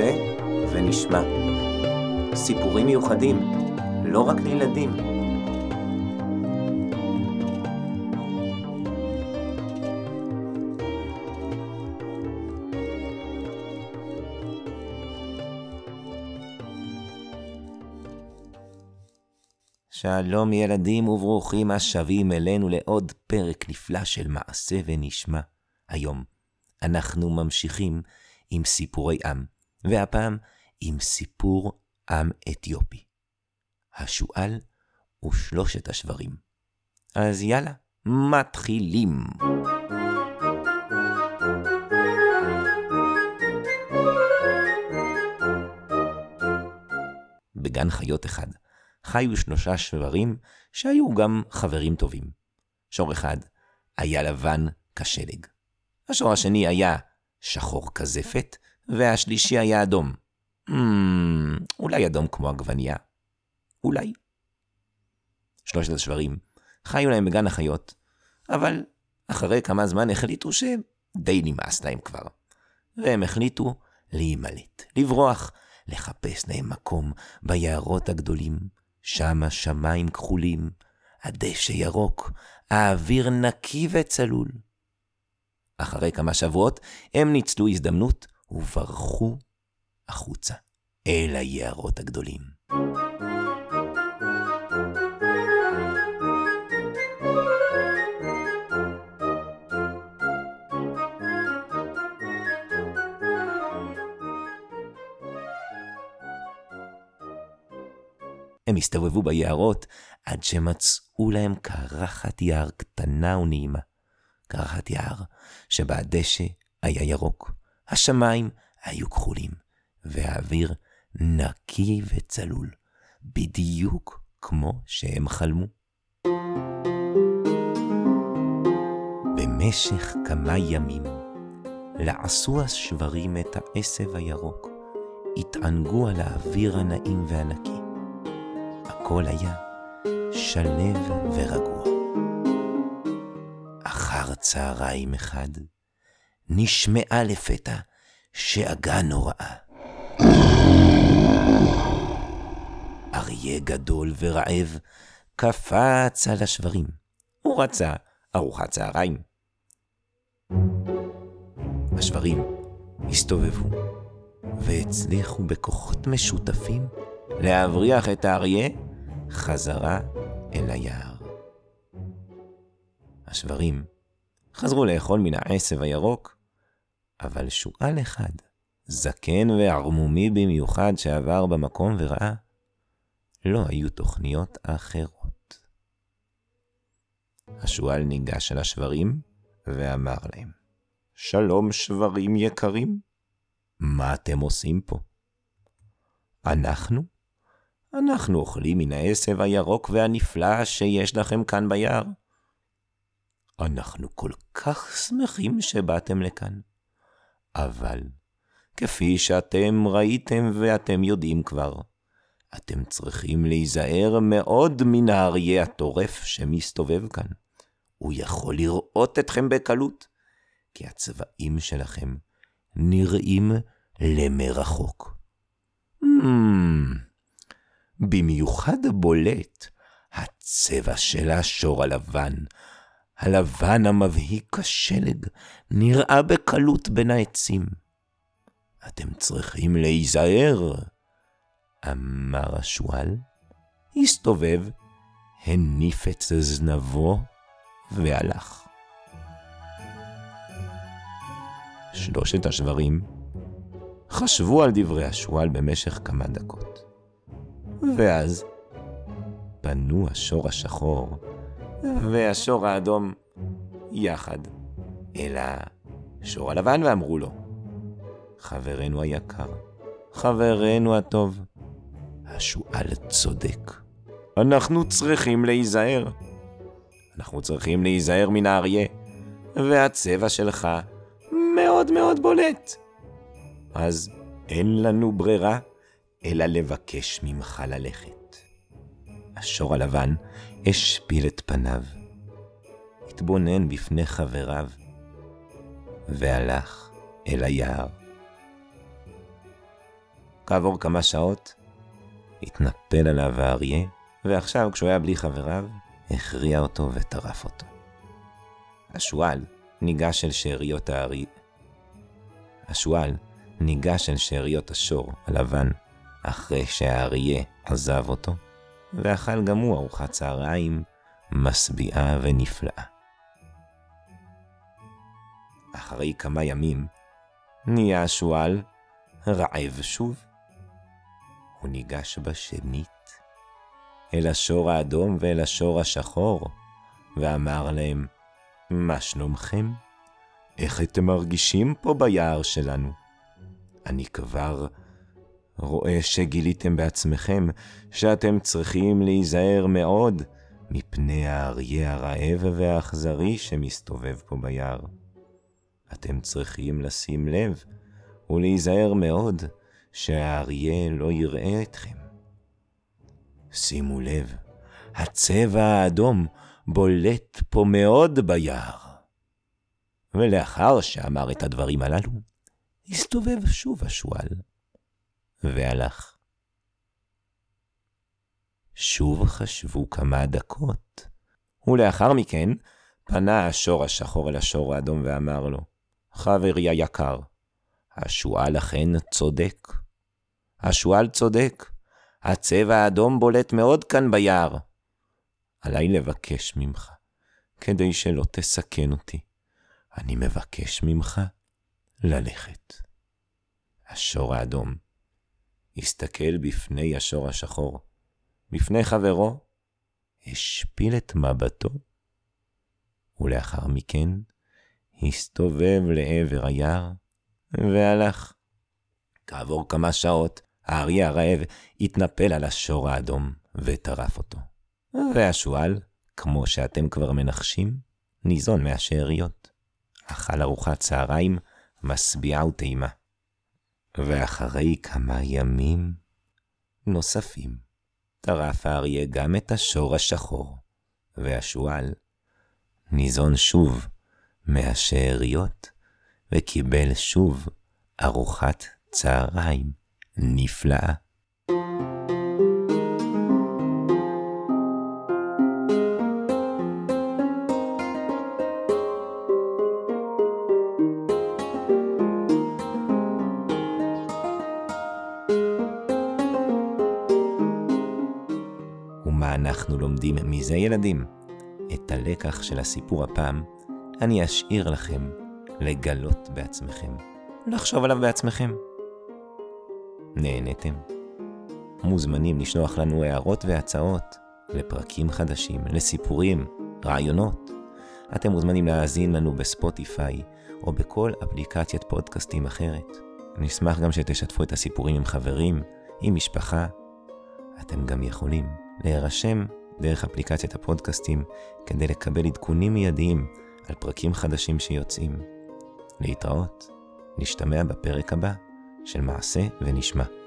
נעשה ונשמע. סיפורים מיוחדים, לא רק לילדים. שלום ילדים וברוכים השבים אלינו לעוד פרק נפלא של מעשה ונשמע. היום אנחנו ממשיכים עם סיפורי עם, והפעם עם סיפור עם אתיופי. השועל ושלושת השברים. אז יאללה, מתחילים. בגן חיות אחד חיו שלושה שברים שהיו גם חברים טובים. שור אחד היה לבן כשלג. השור השני היה שחור כזפת, והשלישי היה אדום. Hmm, אולי אדום כמו עגבנייה? אולי. שלושת השברים חיו להם בגן החיות, אבל אחרי כמה זמן החליטו שדי נמאס להם כבר. והם החליטו להימלט, לברוח, לחפש להם מקום ביערות הגדולים. שם השמיים כחולים, הדשא ירוק, האוויר נקי וצלול. אחרי כמה שבועות הם ניצלו הזדמנות וברחו החוצה אל היערות הגדולים. הם הסתובבו ביערות עד שמצאו להם קרחת יער קטנה ונעימה. קרחת יער שבה הדשא היה ירוק, השמיים היו כחולים, והאוויר נקי וצלול, בדיוק כמו שהם חלמו. במשך כמה ימים לעשו השברים את העשב הירוק, התענגו על האוויר הנעים והנקי. הכל היה שלב ורגוע. אחר צהריים אחד, נשמעה לפתע שאגה נוראה. אריה גדול ורעב קפץ על השברים. הוא רצה ארוחת צהריים. השברים הסתובבו והצליחו בכוחות משותפים להבריח את האריה חזרה אל היער. השברים חזרו לאכול מן העשב הירוק, אבל שועל אחד, זקן וערמומי במיוחד שעבר במקום וראה, לא היו תוכניות אחרות. השועל ניגש אל השברים ואמר להם, שלום שברים יקרים, מה אתם עושים פה? אנחנו אנחנו אוכלים מן העשב הירוק והנפלא שיש לכם כאן ביער. אנחנו כל כך שמחים שבאתם לכאן. אבל, כפי שאתם ראיתם ואתם יודעים כבר, אתם צריכים להיזהר מאוד מן האריה הטורף שמסתובב כאן. הוא יכול לראות אתכם בקלות, כי הצבעים שלכם נראים למרחוק. Hmm, במיוחד בולט הצבע של השור הלבן. הלבן המבהיק כשלג נראה בקלות בין העצים. אתם צריכים להיזהר, אמר השועל, הסתובב, הניף את זנבו והלך. שלושת השברים חשבו על דברי השועל במשך כמה דקות. ואז פנו השור השחור והשור האדום יחד אל השור הלבן ואמרו לו, חברנו היקר, חברנו הטוב, השועל צודק. אנחנו צריכים להיזהר. אנחנו צריכים להיזהר מן האריה, והצבע שלך מאוד מאוד בולט. אז אין לנו ברירה אלא לבקש ממך ללכת. השור הלבן השפיל את פניו, התבונן בפני חבריו, והלך אל היער. כעבור כמה שעות, התנפל עליו האריה, ועכשיו, כשהוא היה בלי חבריו, הכריע אותו וטרף אותו. השועל ניגש אל שאריות הארי... השועל ניגש אל שאריות השור הלבן, אחרי שהאריה עזב אותו, ואכל גם הוא ארוחת צהריים משביעה ונפלאה. אחרי כמה ימים, נהיה השועל רעב שוב. הוא ניגש בשנית אל השור האדום ואל השור השחור, ואמר להם, מה שלומכם? איך אתם מרגישים פה ביער שלנו? אני כבר רואה שגיליתם בעצמכם שאתם צריכים להיזהר מאוד מפני האריה הרעב והאכזרי שמסתובב פה ביער. אתם צריכים לשים לב ולהיזהר מאוד שהאריה לא יראה אתכם. שימו לב, הצבע האדום בולט פה מאוד ביער. ולאחר שאמר את הדברים הללו, הסתובב שוב השועל, והלך. שוב חשבו כמה דקות, ולאחר מכן פנה השור השחור אל השור האדום ואמר לו, חברי היקר, השועל אכן צודק. השועל צודק, הצבע האדום בולט מאוד כאן ביער. עליי לבקש ממך, כדי שלא תסכן אותי. אני מבקש ממך ללכת. השור האדום הסתכל בפני השור השחור, בפני חברו, השפיל את מבטו, ולאחר מכן הסתובב לעבר היער והלך. כעבור כמה שעות, האריה הרעב התנפל על השור האדום וטרף אותו. והשועל, כמו שאתם כבר מנחשים, ניזון מהשאריות. אכל ארוחת צהריים משביעה וטעימה. ואחרי כמה ימים נוספים, טרף האריה גם את השור השחור, והשועל ניזון שוב מהשאריות, וקיבל שוב ארוחת צהריים נפלאה. אנחנו לומדים מזה, ילדים? את הלקח של הסיפור הפעם אני אשאיר לכם לגלות בעצמכם, לחשוב עליו בעצמכם. נהנתם? מוזמנים לשלוח לנו הערות והצעות לפרקים חדשים, לסיפורים, רעיונות. אתם מוזמנים להאזין לנו בספוטיפיי או בכל אפליקציית פודקאסטים אחרת. נשמח גם שתשתפו את הסיפורים עם חברים, עם משפחה. אתם גם יכולים להירשם דרך אפליקציית הפודקאסטים כדי לקבל עדכונים מיידיים על פרקים חדשים שיוצאים. להתראות, נשתמע בפרק הבא של מעשה ונשמע.